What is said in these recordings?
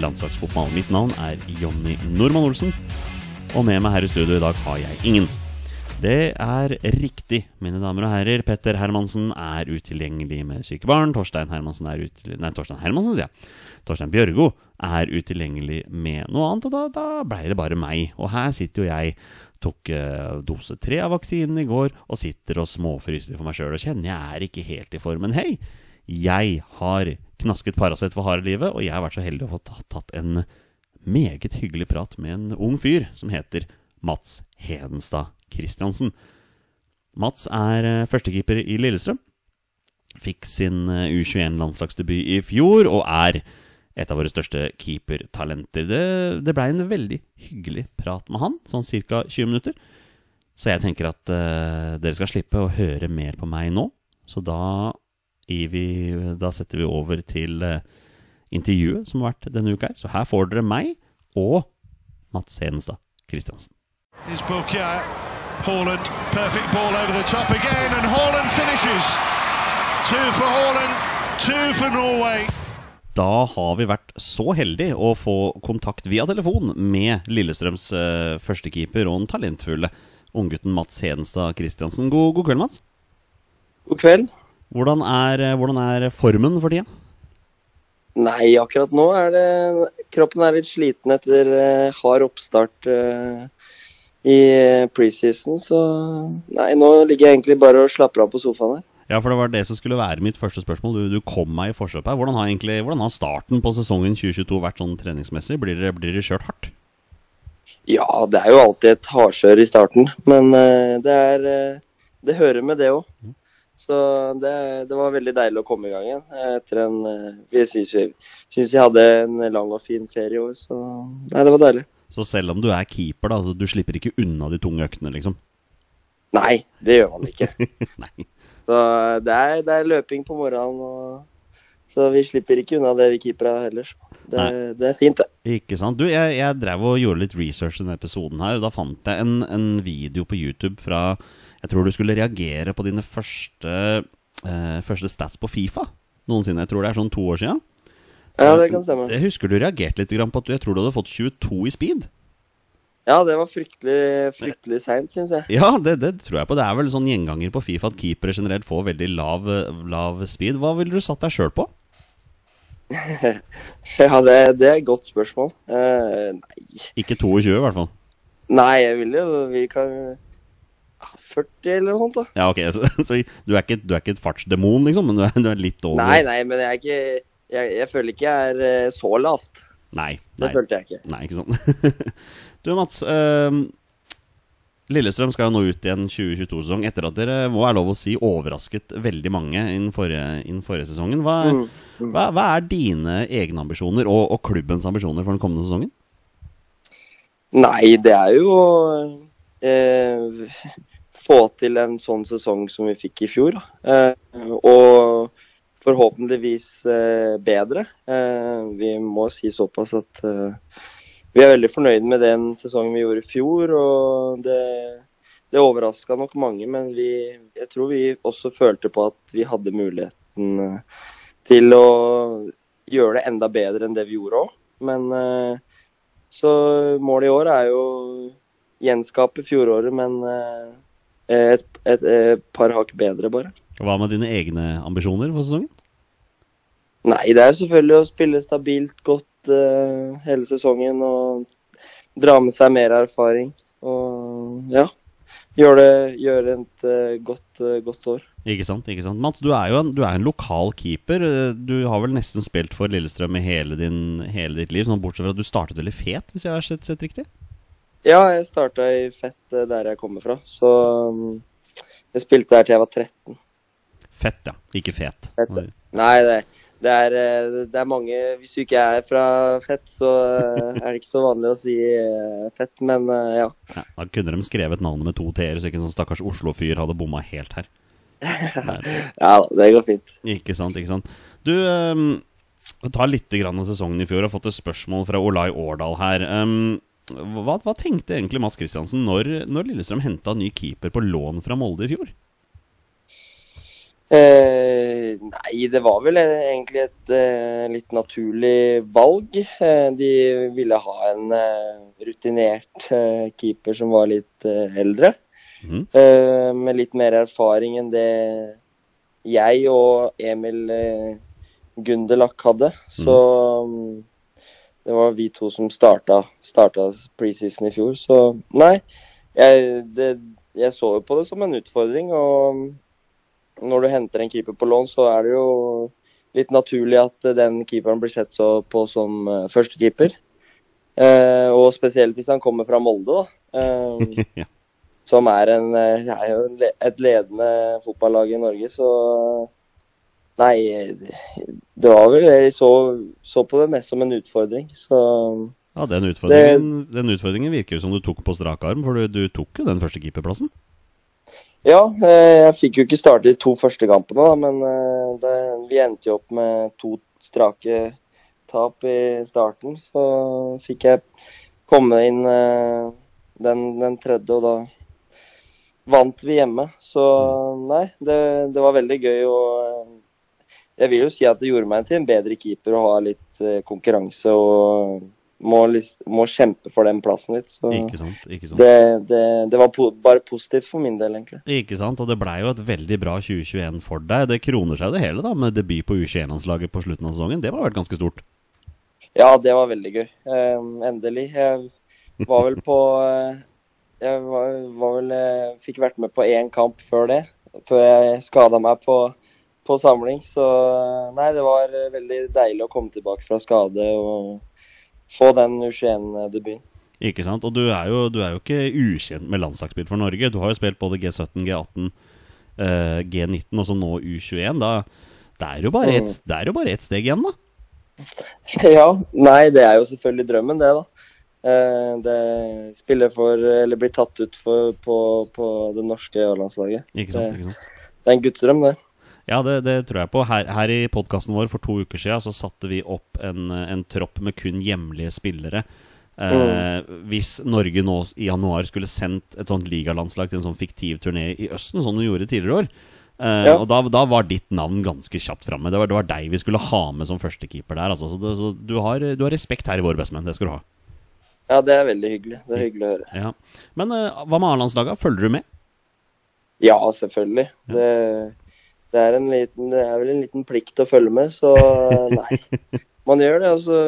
landslagsfotball. Mitt navn er Jonny Normann Olsen, og med meg her i studio i dag har jeg ingen. Det er riktig, mine damer og herrer. Petter Hermansen er utilgjengelig med syke barn. Torstein Hermansen er utilgjengelig Nei, Torstein Hermansen, sier jeg. Torstein Bjørgo er utilgjengelig med noe annet, og da, da blei det bare meg. Og her sitter jo jeg, tok eh, dose tre av vaksinen i går, og sitter og småfryser for meg sjøl og kjenner jeg er ikke helt i formen. Hei, jeg har knasket Paracet for harde livet, og jeg har vært så heldig å få tatt, en meget hyggelig prat med en ung fyr som heter Mats Hedenstad Christiansen. Mats er eh, førstekeeper i Lillestrøm. Fikk sin eh, U21-landslagsdebut i fjor, og er et av våre største keepertalenter. Det, det blei en veldig hyggelig prat med han, sånn ca. 20 minutter. Så jeg tenker at uh, dere skal slippe å høre mer på meg nå. Så da, vi, da setter vi over til eh, intervjuet som har vært denne uka her. Så her får dere meg og Mats Hedenstad Christiansen. Haaland, perfect ball over the top again, and Haaland finishes. Two for Haaland, two for Norway. Da har vi vært så heldige å få kontakt via telefon med Lillestrøms uh, førstekeeper og den talentfulle unggutten Mats Hedenstad Christiansen. God, god kveld, Mats. God kveld. Hvordan er, eh, hvordan er formen for tida? Nei, akkurat nå er det Kroppen er litt sliten etter eh, hard oppstart uh, i preseason, så Nei, nå ligger jeg egentlig bare og slapper av på sofaen her. Ja, for det var det som skulle være mitt første spørsmål. Du, du kom meg i forkjøpet her. Hvordan har, egentlig, hvordan har starten på sesongen 2022 vært sånn treningsmessig? Blir dere, blir dere kjørt hardt? Ja, det er jo alltid et hardkjør i starten, men uh, det er Det hører med, det òg. Så det, det var veldig deilig å komme i gang igjen. eh, Etter en eh, Vi syns vi, syns vi hadde en lang og fin ferie i år, så Nei, det var deilig. Så selv om du er keeper, da, så du slipper ikke unna de tunge øktene, liksom? Nei, det gjør man ikke. Nei. Så det er, det er løping på morgenen, og, så vi slipper ikke unna det, vi keepere heller. så Det, det er fint, det. Ikke sant? Du, jeg, jeg drev og gjorde litt research i denne episoden her, og da fant jeg en, en video på YouTube fra Jeg tror du skulle reagere på dine første, eh, første stats på Fifa noensinne. Jeg tror det er sånn to år siden. Ja, det kan stemme. Jeg husker du reagerte litt på at du, jeg tror du hadde fått 22 i speed. Ja, det var fryktelig, fryktelig seint, syns jeg. Ja, det, det tror jeg på. Det er vel sånn gjenganger på Fifa at keepere generelt får veldig lav, lav speed. Hva ville du satt deg sjøl på? Ja, det, det er et godt spørsmål. Uh, nei. Ikke 22, i hvert fall. nei, jeg vil jo Vi kan 40 eller noe sånt, da. Ja, ok, Så, så du, er ikke, du er ikke et fartsdemon, liksom, men du er, du er litt over Nei, nei, men jeg er ikke Jeg, jeg føler ikke jeg er eh, så lavt. Nei, Det følte jeg ikke. Nei, ikke sant. du Mats, øhm, Lillestrøm skal jo nå ut i en 2022-sesong etter at dere må jeg lov å si overrasket veldig mange innen forrige, innen forrige sesongen. Hva, Mm, hva, hva er dine egne ambisjoner og, og klubbens ambisjoner for den kommende sesongen? Nei, det er jo eh, få til en sånn sesong som vi fikk i fjor. Eh, og forhåpentligvis eh, bedre. Eh, vi må si såpass at vi er veldig fornøyd med den sesongen vi gjorde i fjor. Og det, det overraska nok mange, men vi, jeg tror vi også følte på at vi hadde muligheten til å gjøre det enda bedre enn det vi gjorde òg. Men så målet i år er jo gjenskape fjoråret, men et, et, et par hakk bedre, bare. Hva med dine egne ambisjoner for sesongen? Nei, det er selvfølgelig å spille stabilt godt uh, hele sesongen og dra med seg mer erfaring. Og ja, gjøre det- gjøre et uh, godt, uh, godt år. Ikke sant? ikke sant Mats, du er jo en, du er en lokal keeper. Eh, Du har vel nesten spilt for Lillestrøm i hele, din, hele ditt liv, sånn bortsett fra at du startet veldig fet, hvis jeg har sett, sett riktig? Ja, jeg starta i Fett eh, der jeg kommer fra, så um, jeg spilte der til jeg var 13. Fett, ja. Ikke fet. Fett. Nei, det, det, er, eh, det er mange Hvis du ikke er fra Fett, så eh, er det ikke så vanlig å si Fett, men ja. Ja, da kunne de skrevet navnet med to t-er, så ikke en sånn stakkars Oslo-fyr hadde bomma helt her. Ja, det går fint. Ikke sant, ikke sant. Du, um, ta litt grann av sesongen i fjor. Jeg har fått et spørsmål fra Olai Årdal her. Um, hva, hva tenkte egentlig Mads Kristiansen når, når Lillestrøm henta ny keeper på lån fra Molde i fjor? Eh, nei, det var vel egentlig et eh, litt naturlig valg. Eh, de ville ha en eh, rutinert eh, keeper som var litt eh, eldre. Mm. eh, med litt mer erfaring enn det jeg og Emil Gunderlach hadde. Så mm, det var vi to som starta, starta preseason i fjor. Så nei, jeg, det, jeg så jo på det som en utfordring. og når du henter en keeper på lån, så er det jo litt naturlig at eh, den keeperen blir sett så på som uh, førstekeeper. Eh, og spesielt hvis han kommer fra Molde, da. Eh, Ja. Som er, en, eh, er et ledende fotballag i Norge, så Nei, det var vel Jeg så, så på det mest som en utfordring, så Ja, den utfordringen, den utfordringen virker som du tok på strak arm, for du, du tok jo den første keeperplassen. Ja, eh, jeg fikk jo ikke starte de to første kampene, da, men eh, det, vi endte jo opp med to strake tap i starten. Så fikk jeg komme inn eh, den, den tredje, og da vant vi hjemme. Så nei, det, det var veldig gøy. og eh, Jeg vil jo si at det gjorde meg til en bedre keeper å ha litt eh, konkurranse og må, må kjempe for den plassen litt. Så Ikke sant? ikke sant? det, det, det var po bare positivt for min del, egentlig. Ikke sant, og det blei jo et veldig bra 2021 for deg. Det kroner seg det hele, da, med debut på U21-landslaget på slutten av sesongen. Det var vel vært ganske stort. Ja, det var veldig gøy. Eh, endelig. Jeg var vel på eh, Jeg var, var vel eh, Fikk vært med på én kamp før det. Før jeg skada meg på, på samling. Så eh, nei, det var eh, veldig deilig å komme tilbake fra skade og få den U21-debuten. Ikke sant, Og du er jo, du er jo ikke ukjent med landslagsspill for Norge. Du har jo spilt både G17, G18, eh, G19 og så nå U21. Da, det er jo bare ett det er jo bare ett steg igjen, da. Ja. Nei, det er jo selvfølgelig drømmen, det, da. Eh, det spiller for Eller blir tatt ut for, på, på det norske A-landslaget. Ikke sant, Det- ikke sant? Det er en guttedrøm, det. Ja, det, det tror jeg på. Her, her i podkasten vår for to uker siden så satte vi opp en, en tropp med kun hjemlige spillere. Eh, Hvis Norge nå i januar skulle sendt et sånt ligalandslag til en sånn fiktiv turné i Østen, som de gjorde tidligere år eh, Ja. Og da, da var ditt navn ganske kjapt framme. Det, var- det var deg vi skulle ha med som førstekeeper der. Altså. Så, det, så du, har, du har respekt her i Våre bestemenn. Det skal du ha. Ja, det er veldig hyggelig. Det er hyggelig å høre. Ja. Men eh, hva med A-landslaget? Følger du med? Ja, selvfølgelig. Det, det, er en liten, det er vel en liten plikt å følge med, så nei. Man gjør det, altså.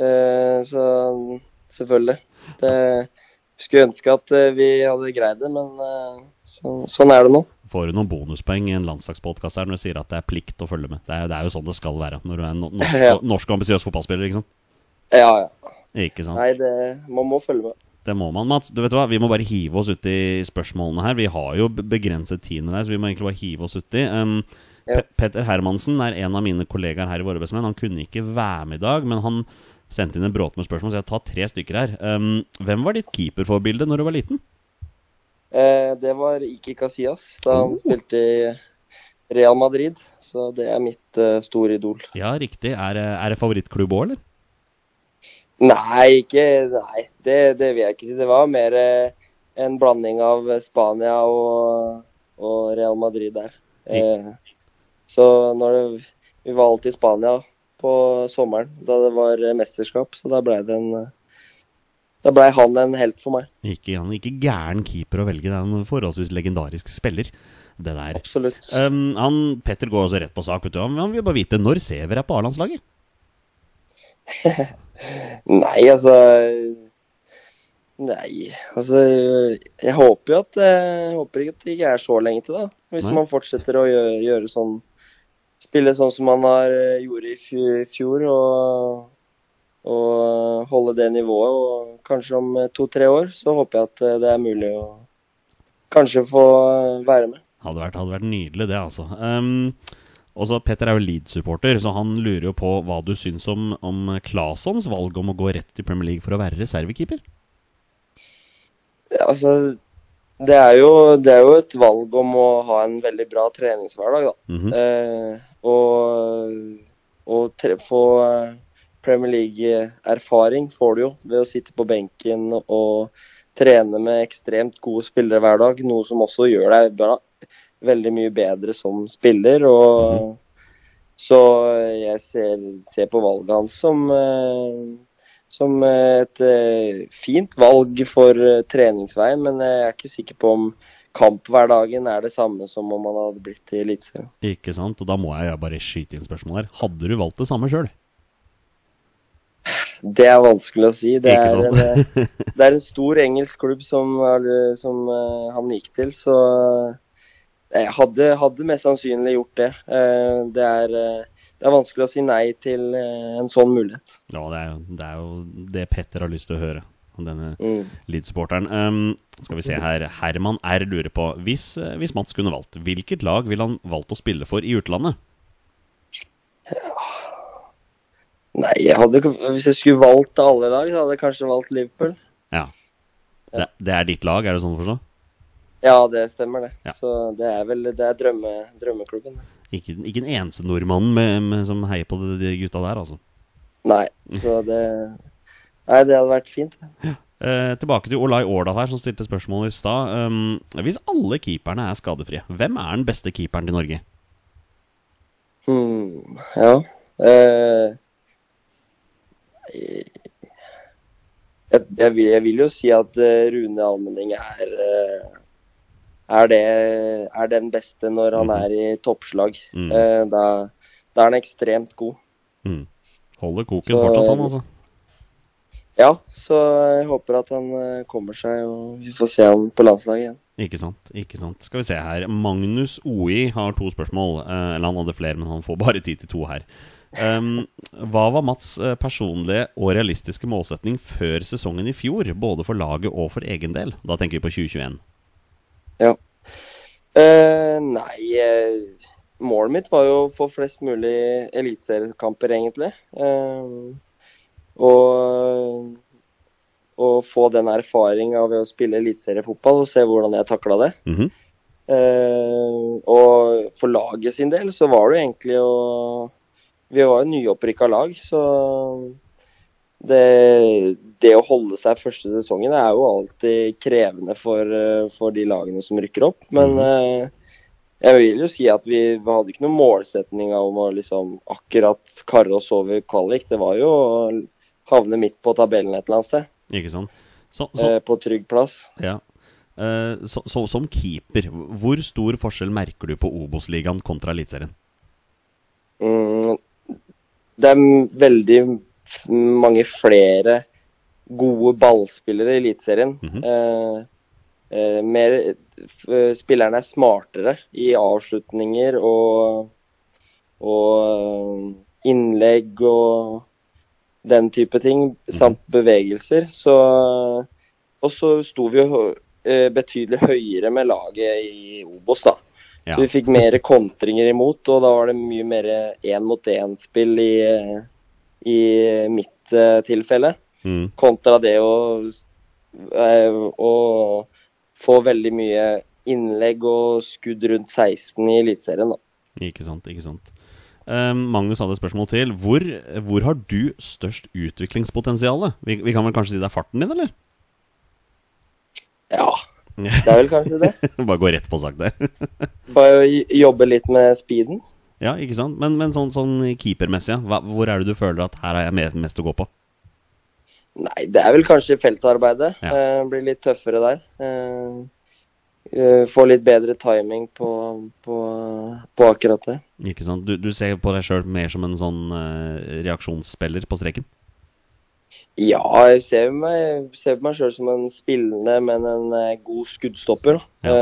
Eh, så selvfølgelig. Det, skulle ønske at eh, vi hadde greid det, men eh, så, sånn er det nå. Får du noen bonuspoeng i en landslagspodkast når du sier at det er plikt å følge med? Det er, det er jo sånn det skal være når du er en norsk, Ja. norsk ambisiøs fotballspiller. ikke sant? Ja, ja. Ikke sant? Nei, det, man må følge med. Det må man, Mats. Du vet hva, Vi må bare hive oss uti spørsmålene her. Vi har jo begrenset tid med deg, så vi må egentlig bare hive oss uti. Um, Ja. Pe- Petter Hermansen er en av mine kollegaer her i Våre bestemenn. Han kunne ikke være med i dag, men han sendte inn en bråte med spørsmål, så jeg tar tre stykker her. Um, hvem var ditt keeperforbilde når du var liten? Eh, det var Iki Casillas da han Oh. spilte i Real Madrid, så det er mitt uh, store idol. Ja, riktig. Er, det- er det favorittklubb òg, eller? Nei, ikke Nei, det, det vil jeg ikke si. Det var mer eh, en blanding av Spania og, og Real Madrid der. Eh, så når det, Vi var alltid i Spania på sommeren da det var eh, mesterskap, så da blei det en Da blei han en helt for meg. Ikke, han ikke gæren keeper å velge. Det er en forholdsvis legendarisk spiller, det der. Absolutt. Um, han, Petter går også rett på sak. Han vil bare vite når Sever er på A-landslaget. Nei, altså Nei, altså Jeg håper jo at Jeg håper ikke at det ikke er så lenge til, da. Hvis Nei. man fortsetter å gjøre, gjøre sånn Spille sånn som man har gjort gjorde i fjor, og, og holde det nivået. Og kanskje om eh, to-tre år så håper jeg at eh, det er mulig å kanskje få eh, være med. Hadde vært, hadde vært nydelig, det, altså. Um, og så Petter er jo Leeds-supporter, så han lurer jo på hva du syns om, om Claessons valg om å gå rett til Premier League for å være reservekeeper. Altså, det er, jo, det er jo et valg om å ha en veldig bra treningshverdag, da. Mhm. Eh, og og tre, få eh, Premier League-erfaring får du jo ved å sitte på benken og trene med ekstremt gode spillere hver dag. Noe som også gjør deg bra, veldig mye bedre som spiller. og Så jeg ser, ser på valget hans som, eh, som et eh, fint valg for eh, treningsveien, men jeg er ikke sikker på om kamphverdagen er det samme som om han hadde blitt i Eliteserien. Ikke sant? Og da må jeg bare skyte inn spørsmål her. Hadde du valgt det samme sjøl? Det er vanskelig å si. Det er, en, det er en stor engelsk klubb som, som han gikk til, så jeg hadde, hadde mest sannsynlig gjort det. Eh, Det er, eh, det er vanskelig å si nei til eh, en sånn mulighet. Ja, det er, jo, det er jo det Petter har lyst til å høre. Denne Mm. Leeds-supporteren. Um, skal vi se her. Herman R lurer på hvis, eh, hvis Mats kunne valgt, hvilket lag ville han valgt å spille for i utlandet? Nei, jeg hadde, hvis jeg skulle valgt alle lag, så hadde jeg kanskje valgt Liverpool. Ja. Det, det er ditt lag, er det sånn å forstå? Ja, det stemmer det. Ja. Så det er vel det er drømme, drømmeklubben. Ikke, ikke en eneste nordmann med, med, som heier på de, de gutta der, altså. Nei, så det Nei, det hadde vært fint. Ja. Eh, tilbake til Olai Årdal her, som stilte spørsmål i stad. Um, hvis alle keeperne er skadefrie, hvem er den beste keeperen til Norge? Hmm, ja. Eh, jeg, jeg, vil, jeg vil jo si at eh, Rune Almenning er eh, er, det, er den beste når han er i toppslag. Mm. Eh, da, da er han ekstremt god. Mm. Holder koken Så- fortsatt, han, altså. Ja, så jeg håper at han eh, kommer seg, og vi får se han på landslaget igjen. Ikke sant. ikke sant Skal vi se her. Magnus OI har to spørsmål. Eh, eller han hadde flere, men han får bare tid til to her. Um, hva var Mats' personlige og realistiske målsetning før sesongen i fjor? Både for laget og for egen del. Da tenker vi på 2021. Ja. Uh, nei, uh, målet mitt var jo å få flest mulig eliteseriekamper, egentlig. Uh, og, og få den erfaringa ved å spille eliteseriefotball og se hvordan jeg takla det. Mhm. Eh, og for laget sin del så var det jo egentlig å Vi var jo nyopprykka lag, så det, det å holde seg første sesongen er jo alltid krevende for, eh, for de lagene som rykker opp. Men eh, jeg vil jo si at vi, vi hadde ikke noen målsetning om å liksom akkurat karre oss over kvalik. Det var jo å havne midt på tabellen et eller annet sted. Ikke sant? Så, så, eh, på trygg plass. ja. Eh, så, så som keeper, hvor stor forskjell merker du på Obos-ligaen kontra Eliteserien? Mm, det er veldig mange flere gode ballspillere i Eliteserien. Mm -hmm. eh, mer, spillerne er smartere i avslutninger og, og eh, innlegg og den type ting, samt bevegelser. Så, og så sto vi jo eh, betydelig høyere med laget i Obos, da. Ja. Så vi fikk mer kontringer imot, og da var det mye mer én-mot-én-spill i, i mitt eh, tilfelle. Mm. Kontra det å, eh, å få veldig mye innlegg og skudd rundt 16 i Eliteserien. da. Ikke sant, ikke sant. Uh, Magnus hadde et spørsmål til. Hvor, hvor har du størst utviklingspotensial? Vi, vi kan vel kanskje si det er farten din, eller? Ja, det er vel kanskje det. Bare gå rett på sak der. Bare jobbe litt med speeden. Ja, ikke sant? Men, men sånn, sånn keepermessig, ja. Hvor er det du føler at her har jeg mest å gå på? Nei, det er vel kanskje feltarbeidet. Ja. Eh, blir litt tøffere der. Eh, eh, få litt bedre timing på, på, på akkurat det. Ikke sant? Du, du ser på deg sjøl mer som en sånn eh, reaksjonsspiller på streken? Ja, jeg ser på meg sjøl som en spillende, men en eh, god skuddstopper. da.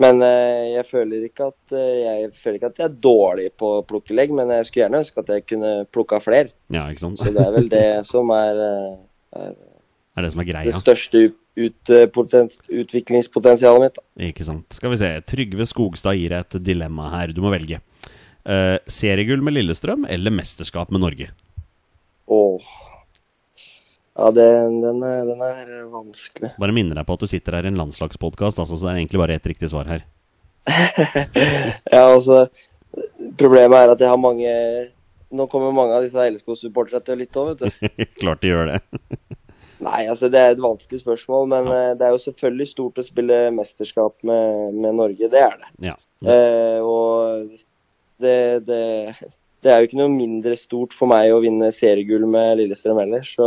Men eh, jeg føler ikke at eh, jeg føler ikke at jeg er dårlig på å plukke legg, men jeg skulle gjerne ønske at jeg kunne plukka flere. Ja, ikke sant? Så det er vel det som er, eh, er er det som er det største ut, ut, utviklingspotensialet mitt. Ikke sant. Skal vi se. Trygve Skogstad gir deg et dilemma her. Du må velge. Uh, seriegull med Lillestrøm eller mesterskap med Norge? Åh. Ja, den, den, er, den er vanskelig. Bare minner deg på at du sitter her i en landslagspodkast, altså, så det er egentlig bare ett riktig svar her. Ja, altså Problemet er at jeg har mange Nå kommer mange av disse LSK-supporterne til å lytte òg, vet du. Klart de gjør det. Nei, altså det er et vanskelig spørsmål, men ja. det er jo selvfølgelig stort å spille mesterskap med, med Norge. Det er det. Ja. Eh, og det, det, det er jo ikke noe mindre stort for meg å vinne seriegull med Lillestrøm heller, så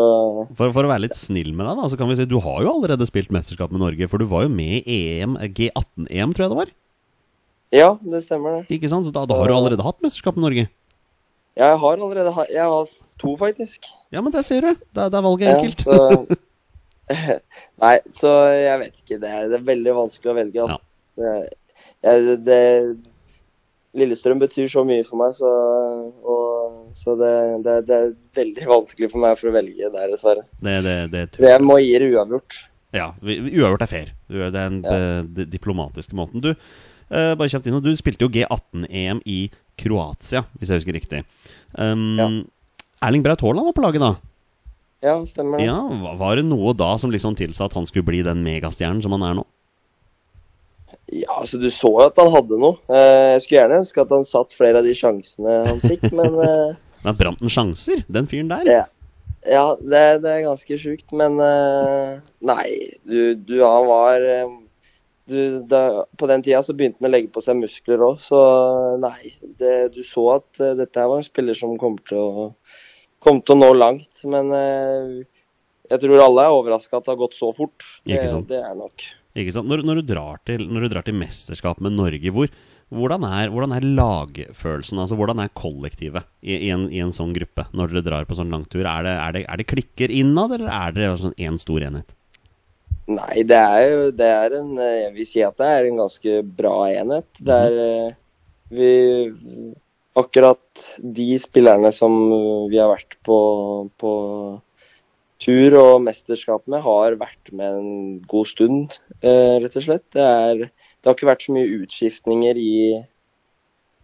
For, for å være litt snill med deg, da, så kan vi si du har jo allerede spilt mesterskap med Norge. For du var jo med i EM, G18-EM, tror jeg det var. ja, det stemmer det. Ikke sant? Så da, da har du allerede hatt mesterskap med Norge. Ja, Jeg har allerede ha- jeg har to, faktisk. Ja, men der ser du. Da da er valget Ja, enkelt. så, nei, så jeg vet ikke. Det er, det er veldig vanskelig å velge. Altså. Det, jeg, det, Lillestrøm betyr så mye for meg, så, og, så det, det, det er veldig vanskelig for meg for å velge der, dessverre. Det, det, det tror jeg. jeg må gi det uavgjort. Ja, uavgjort er fair. Det er den ja. diplomatiske måten. Du, uh, bare kjapt inn, du spilte jo G18-EM i Kroatia, hvis jeg husker riktig. Um, Ja. Erling Braut Haaland var på laget da. Ja, stemmer det. Ja, Var det noe da som liksom tilsa at han skulle bli den megastjernen som han er nå? Ja, altså Du så jo at han hadde noe. Eh, Jeg skulle gjerne ønske at han satt flere av de sjansene han fikk, men eh, Men brant han sjanser, den fyren der? ja, ja det, det er ganske sjukt. Men eh, nei, du, du han var du, da, På den tida så begynte han å legge på seg muskler òg, så nei. Det, du så at dette her var en spiller som kom til å, kom til å nå langt. Men jeg tror alle er overraska at det har gått så fort. Det, det er nok. Når, når, du drar til, når du drar til mesterskap med Norge, hvor, hvordan, er, hvordan er lagfølelsen? Altså, hvordan er kollektivet i, i, en, i en sånn gruppe når dere drar på sånn langtur? Er det, er det, er det klikker innad, eller er det sånn én stor enhet? Nei, det er jo det er en Jeg vil si at det er en ganske bra enhet. Det er eh, Vi Akkurat de spillerne som vi har vært på, på tur og mesterskapene har vært med en god stund, eh, rett og slett. Det, er, det har ikke vært så mye utskiftninger i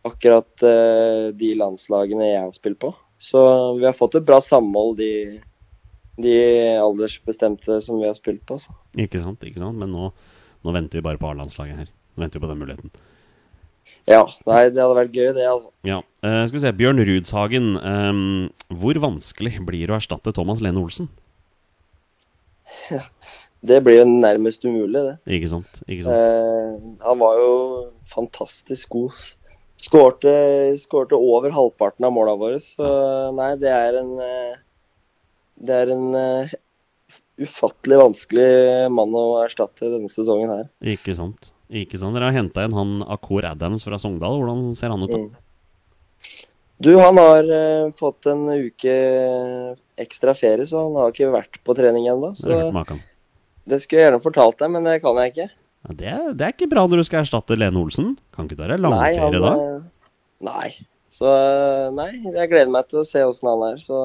akkurat eh, de landslagene jeg har spilt på. Så vi har fått et bra samhold, de, de aldersbestemte som vi har spilt på. Så. Ikke sant? ikke sant? Men nå, nå venter vi bare på A-landslaget her. Nå venter vi på den muligheten. Ja, nei, det hadde vært gøy, det, altså. Ja, Uh, skal vi se. Bjørn Rudshagen. um, hvor vanskelig blir det å erstatte Thomas Lene Olsen? Det blir jo nærmest umulig, det. Ikke sant? Ikke sant? Eh, han var jo fantastisk god. Skårte, skårte over halvparten av måla våre, så nei, det er en eh, Det er en eh, ufattelig vanskelig mann å erstatte denne sesongen her. Ikke sant? Ikke sant? Dere har henta inn han Akor Adams fra Sogndal. Hvordan ser han ut, da? Mm. Du, han har uh, fått en uke ekstra ferie, så han har ikke vært på trening ennå. Det skulle jeg gjerne fortalt deg, men det kan jeg ikke. Ja, det, er, det er ikke bra når du skal erstatte Lene Olsen. Kan ikke dere deg langferie da? eh, Nei. Så eh, nei, jeg gleder meg til å se åssen han er. Så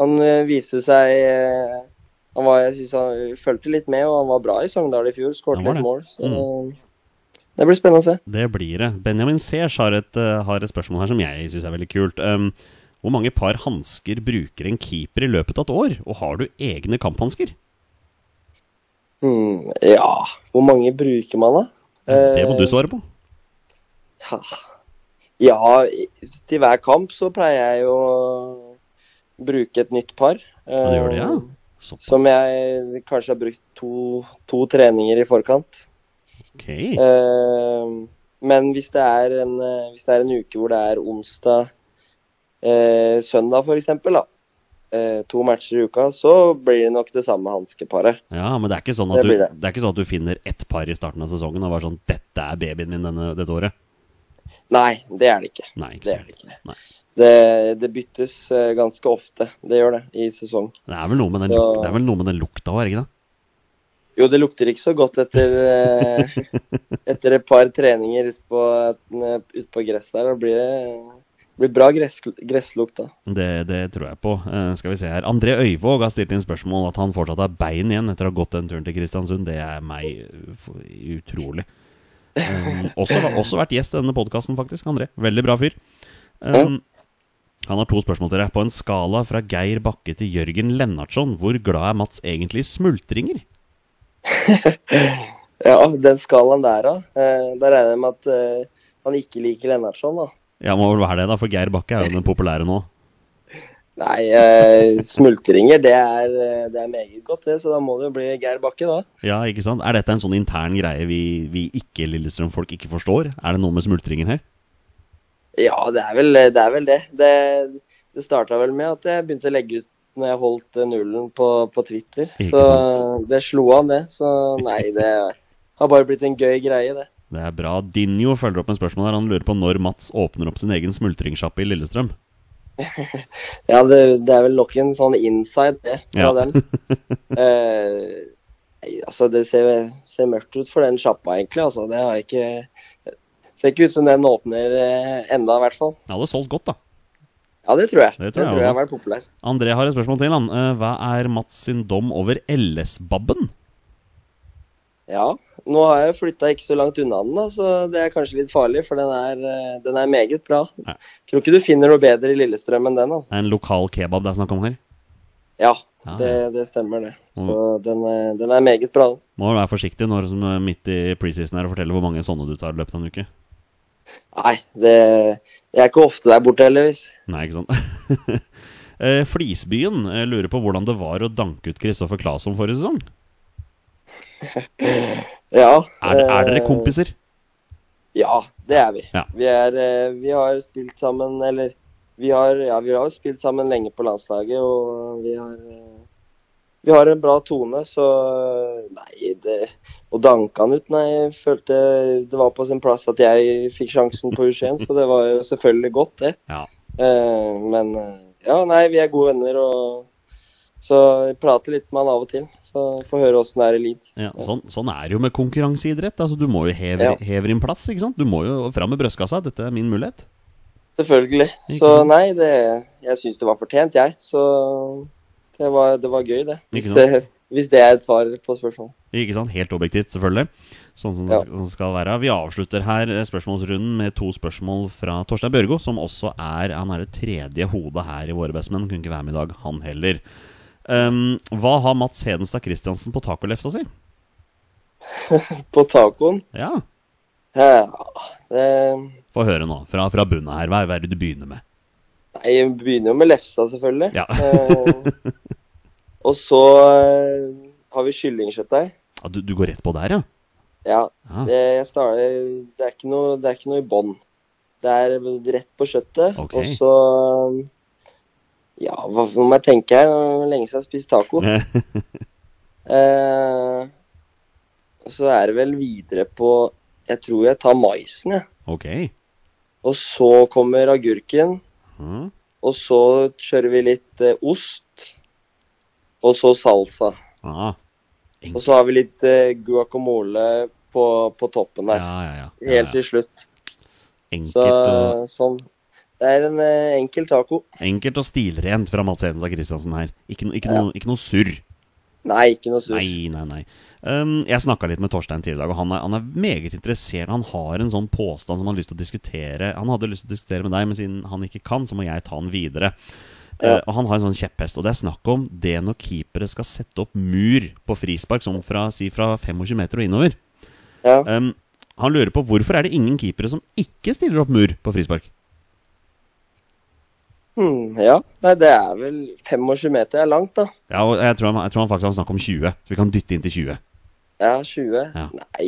han eh, viste seg han var, Jeg syns han fulgte litt med, og han var bra i Sogndal i fjor. Skåret litt mål. Så Mm. det blir spennende å se. Det blir det. Benjamin Sears har, har et spørsmål her som jeg syns er veldig kult. Um, hvor mange par hansker bruker en keeper i løpet av et år? Og har du egne kamphansker? Hmm, ja, hvor mange bruker man, da? Det må Eh, du svare på. Ja, ja, til hver kamp så pleier jeg å bruke et nytt par. Ja, det gjør det, ja. Eh, Såpass. Som jeg kanskje har brukt to, to treninger i forkant. Ok. Eh, men hvis det, en, eh, hvis det er en uke hvor det er onsdag, eh, søndag f.eks., eh, to matcher i uka, så blir det nok det samme hanskeparet. Ja, men det er, sånn Det du, det. det er ikke sånn at du finner ett par i starten av sesongen og bare sånn 'Dette er babyen min denne, dette året'. Nei, det er det ikke. Nei, ikke Det er det ikke. Nei. det, det byttes eh, ganske ofte. Det gjør det i sesong. Det er vel noe med den, Så- det er vel noe med den lukta òg, er det ikke det? Jo, det lukter ikke så godt etter, eh, etter et par treninger ute på, ut på gress der. Da blir det blir bra gress, gresslukt da. Det, det tror jeg på. Eh, skal vi se her. André Øyvåg har stilt inn spørsmål at han fortsatt har bein igjen etter å ha gått den turen til Kristiansund. Det er meg uh, utrolig. Um, også, også vært gjest i denne podkasten, faktisk. André. Veldig bra fyr. Um, han har to spørsmål til deg. På en skala fra Geir Bakke til Jørgen Lennartson, hvor glad er Mats egentlig i smultringer? Ja, den skalaen der, da. Der da regner jeg med at uh, han ikke liker Lennartson, da. Ja, må vel være det, da, for Geir Bakke er jo den populære nå. Nei, eh, smultringer, det er, eh, det er meget godt, det. Så da må det jo bli Geir Bakke, da. Ja, ikke sant? Er dette en sånn intern greie vi, vi ikke Lillestrøm-folk ikke forstår? Er det noe med smultringer her? Ja, det er vel det. Er vel det. det, det starta vel med at jeg begynte å legge ut når jeg holdt eh, nullen på, på Twitter. Ikke Så sant. det slo an, det. Så nei, det har bare blitt en gøy greie, det. Det er bra. Dinjo følger opp med spørsmål her. Han lurer på når Mats åpner opp sin egen smultringsjappe i Lillestrøm. Ja, det, det er vel nok en sånn inside, det, fra Ja. den. Eh, altså, det ser, ser mørkt ut for den sjappa, egentlig. Altså, det har ikke Ser ikke ut som den åpner eh, enda, i hvert fall. Ja, det er solgt godt, da. Ja, det tror jeg. Det Det tror tror jeg jeg, også. har vært populær. André har et spørsmål til. han. Eh, Hva er Mats sin dom over LS-babben? Ja. Nå har jeg flytta ikke så langt unna den, da, så det er kanskje litt farlig, for den er, eh, den er meget bra. Ja. Tror ikke du finner noe bedre i Lillestrøm enn den, altså. Det er en lokal kebab det er snakk om her. Ja, Ja, det, det stemmer, det. Så den, er- den er meget bra. den. Må være forsiktig når som er midt i preseason her og fortelle hvor mange sånne du tar i løpet av en uke. Nei, det Jeg er ikke ofte der borte, heldigvis. Nei, ikke sant? Eh, Flisbyen eh, lurer på hvordan det var å danke ut Kristoffer Claesson forrige sesong. Ja. Er, er dere eh, kompiser? Ja, det er vi. Ja. Vi, er, eh, vi har spilt sammen, eller vi har, ja, vi har spilt sammen lenge på landslaget, og vi har eh, vi har en bra tone, så nei, det Å danke han ut, nei, jeg følte det var på sin plass at jeg fikk sjansen på U21, så det var jo selvfølgelig godt, det. Ja. Men ja, nei, vi er gode venner, og så jeg prater litt med han av og til. Så får høre åssen det er i Leeds. Ja, sånn, sånn er det jo med konkurranseidrett. Altså, du må jo heve, Ja. heve din plass. ikke sant? Du må jo fram med brystkassa. Dette er min mulighet. Selvfølgelig. Så nei, det, jeg syns det var fortjent, jeg. Så det var, det var gøy, det. Hvis, det. hvis det er et svar på spørsmålet. Ikke sant? Helt objektivt, selvfølgelig. Sånn som Ja. skal- skal være. Vi avslutter her eh, spørsmålsrunden med to spørsmål fra Torstein Bjørgo, som også er Han er det tredje hodet her i Våre bestemenn. Kunne ikke være med i dag, han heller. Um, hva har Mats Hedenstad Christiansen på tacolefsa si? På tacoen Ja, ja, det, Få høre nå, fra, fra bunnen her. Hva er det du begynner med? Nei, jeg begynner jo med lefsa, selvfølgelig. Ja. uh, og så eh, har vi kyllingkjøttdeig. Ah, du, du går rett på der, ja? Ja. Ah. Det, jeg starter, det, er ikke noe, det er ikke noe i bånn. Det er rett på kjøttet. okay. Og så Ja, hva må jeg tenke her? Er Lenge siden jeg har spist taco. Eh, så er det vel videre på Jeg tror jeg tar maisen, jeg. ok. Og så kommer agurken. Mm. Og så kjører vi litt eh, ost. Og så salsa. Ah, Og så har vi litt eh, guacamole på, på toppen der. ja, ja. ja, Helt ja. til slutt. Enkelt, Så og, sånn. Det er en eh, enkel taco. enkelt og stilrent fra Mats Hedenstad Christiansen her. Ikke, no, ikke, noe, ikke noe surr. Nei, ikke noe surr. Nei, nei, nei. Um, jeg snakka litt med Torstein tidligere i dag, og han er, han er meget interessert. Han har en sånn påstand som han har lyst til å diskutere. Han hadde lyst til å diskutere med deg, men siden han ikke kan, så må jeg ta den videre. Ja. Uh, og Han har en sånn kjepphest, og det er snakk om det når keepere skal sette opp mur på frispark, sånn fra, si fra 25 meter og innover. Ja. Um, han lurer på hvorfor er det ingen keepere som ikke stiller opp mur på frispark? Hmm, ja. Nei, det er vel 25 meter er langt, da. Ja, og jeg tror, han, jeg tror han faktisk har snakk om 20, så vi kan dytte inn til 20. Ja, 20. Ja. Nei,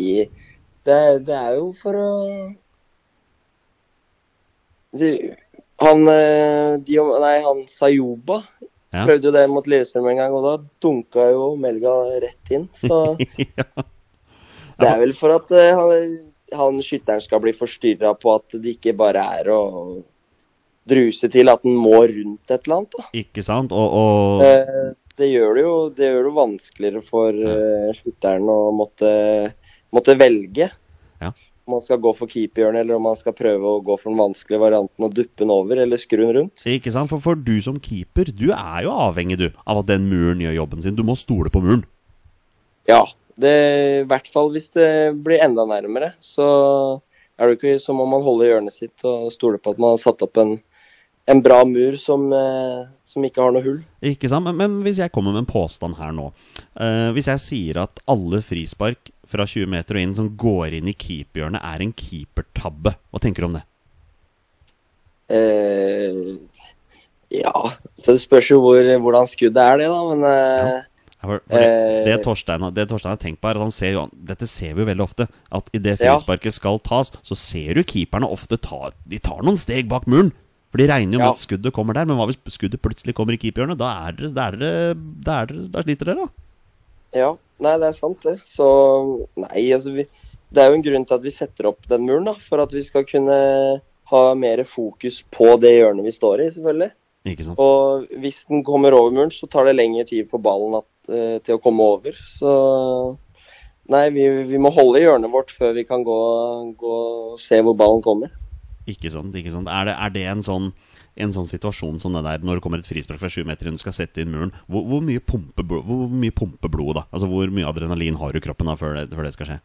det, det er jo for å De- Han de, Nei, han Sayoba Ja. prøvde jo det mot Lillestrøm en gang, og da dunka jo Melga rett inn. Så ja. det er vel for at eh, han, han skytteren skal bli forstyrra på at det ikke bare er å druse til at den må rundt et eller annet. da. Ikke sant? Og, og Eh, det gjør det jo det gjør det vanskeligere for uh, slutteren å måtte, måtte velge. Ja. Om man skal gå for keeperhjørnet, eller om man skal prøve å gå for den vanskelige varianten og duppe den over, eller skru den rundt. Ikke sant? For, for du som keeper, du er jo avhengig du av at den muren gjør jobben sin. Du må stole på muren. Ja, det, i hvert fall hvis det blir enda nærmere, så er det ikke så må man holde hjørnet sitt og stole på at man har satt opp en, en bra mur som, eh, som ikke har noe hull. Ikke sant? Men, men hvis jeg kommer med en påstand her nå eh, Hvis jeg sier at alle frispark fra 20 meter og inn som går inn i keeperhjørnet, er en keepertabbe, hva tenker du om det? Eh, ja, så det spørs jo hvor, hvordan skuddet er det, da, men eh, Ja, For, for det, det, Torstein, det Torstein har tenkt på, er at han ser jo Dette ser vi jo veldig ofte. At idet Ja. frisparket skal tas, så ser du keeperne ofte ta De tar noen steg bak muren. For de regner jo med Ja. at skuddet kommer der. Men hva hvis skuddet plutselig kommer i keeperhjørnet? Da er dere Da, er dere, da, er dere, da sliter dere, da. Ja, nei, det er sant det. Så nei, altså vi, Det er jo en grunn til at vi setter opp den muren, da. For at vi skal kunne ha mer fokus på det hjørnet vi står i, selvfølgelig. Ikke sant? Og hvis den kommer over muren, så tar det lengre tid for ballen at, uh, til å komme over. Så nei, vi, vi må holde hjørnet vårt før vi kan gå, gå og se hvor ballen kommer. Ikke sant, ikke sant. Er det, er det en sånn en sånn situasjon som det der når det kommer et frispark fra 7 meter inn, du skal sette inn muren, hvor, hvor, mye pumper, blodet mye da? Altså Hvor mye adrenalin har du i kroppen da før det, før det skal skje?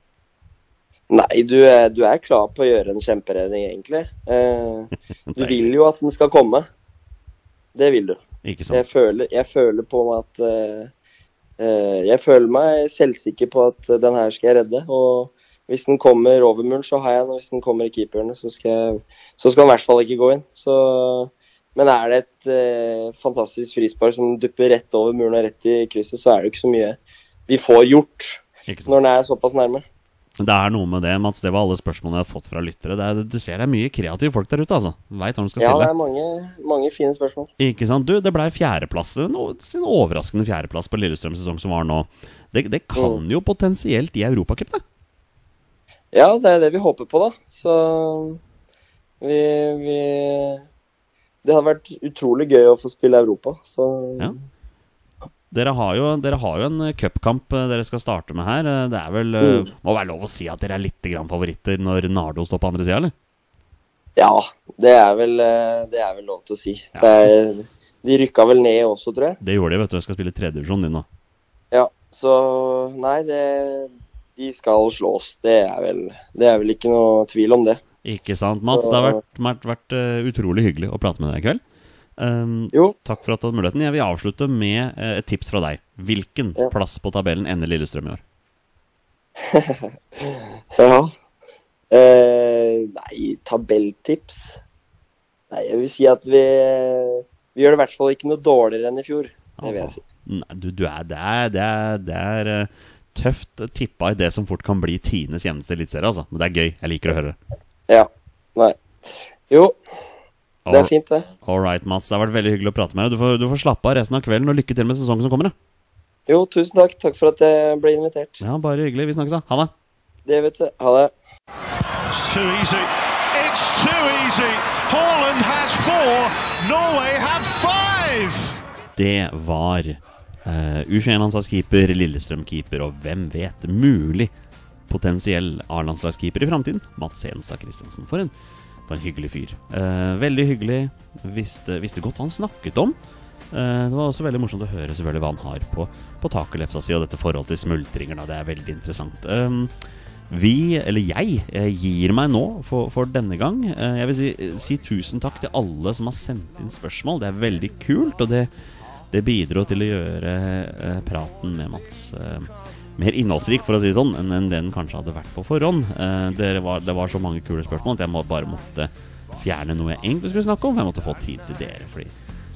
Nei, du er, du er klar på å gjøre en kjemperedning, egentlig. Eh, du vil jo at den skal komme. Det vil du. Jeg føler, jeg føler på meg at eh, eh, Jeg føler meg selvsikker på at eh, den her skal jeg redde. Og hvis den kommer over muren, så har jeg den. Og hvis den kommer i keeperne, så skal, så skal den i hvert fall ikke gå inn. Så, men er det et eh, fantastisk frispark som dupper rett over muren og rett i krysset, så er det jo ikke så mye vi får gjort når den er såpass nærme. Det er noe med det, Mats. Det var alle spørsmålene jeg har fått fra lyttere. Det er, du ser det er mye kreative folk der ute, altså. Veit hva de skal Ja, det er mange, mange fine spørsmål. Ikke sant? Du, det blei fjerdeplass. En o- en overraskende fjerdeplass på Lillestrøm sesong som var nå. Det, det kan Mm. jo potensielt i Europacup, det. Ja, det er det vi håper på, da. Så vi, vi Det hadde vært utrolig gøy å få spille Europa. Så Ja. Dere har jo, dere har jo en eh, cupkamp eh, dere skal starte med her. Eh, Det er vel Mm. Må være lov å si at dere er litt favoritter når Nardo står på andre sida, eller? ja, det er vel, det er vel lov til å si. Ja. Er, de rykka vel ned også, tror jeg. Det gjorde de, vet du. Jeg skal spille tredjedivisjon din nå. Ja, så nei, det De skal slås. Det er vel, det er vel ikke noe tvil om det. Ikke sant, Mats? Det har vært, vært, vært eh, utrolig hyggelig å prate med deg i kveld. Um, Jo, takk for at du hadde muligheten. Jeg vil avslutte med eh, et tips fra deg. Hvilken Ja. plass på tabellen ender Lillestrøm i år? ja. Eh, nei, tabelltips Nei, jeg vil si at vi Vi gjør det i hvert fall ikke noe dårligere enn i fjor. Det vil jeg si. Nei, du, du er, det er, det er, det er eh, tøft tippa i det som fort kan bli tidenes jevneste eliteserie, altså. Men det er gøy. Jeg liker å høre det. Ja. Nei. Jo, det er fint, det. all right, Mats. Det har vært veldig hyggelig å prate med deg. Du får, du får slappe av resten av kvelden, og lykke til med sesongen som kommer. da. Jo, tusen takk. Takk for at jeg ble invitert. Ja, Bare hyggelig. Vi snakkes, da. Ha det. Det vet du. Ha det. It's too easy. It's too easy. Haaland has four. Norway have five. Det var U21-landslagskeeper, Lillestrøm-keeper og hvem vet, mulig potensiell A-landslagskeeper i framtiden, Mats Enstad Christensen. For en, for en hyggelig fyr. Eh, veldig hyggelig. Visste, visste godt hva han snakket om. Eh, det var også veldig morsomt å høre selvfølgelig hva han har på, på takelefsa si, og dette forholdet til smultringer. Da. Det er veldig interessant. Um, vi, eller jeg, eh, gir meg nå for, for denne gang. Eh, Jeg vil si, si tusen takk til alle som har sendt inn spørsmål. Det er veldig kult, og det, det bidro til å gjøre eh, praten med Mats eh, mer innholdsrik, for å si det sånn, enn enn den kanskje hadde vært på forhånd. Eh, det, var, det var så mange kule spørsmål at jeg må, bare måtte fjerne noe jeg egentlig skulle snakke om. For jeg måtte få tid til dere. Fordi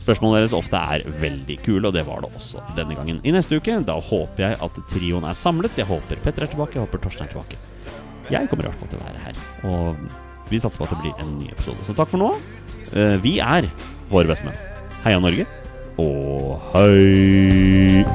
spørsmålene deres ofte er veldig kule, og det var det også denne gangen. I neste uke da håper jeg at trioen er samlet. Jeg håper Petter er tilbake, jeg håper Torstein er tilbake. Jeg kommer i hvert fall til å være her. Og vi satser på at det blir en ny episode. Så takk for nå. Vi er våre bestemenn. Heia Norge, og hei!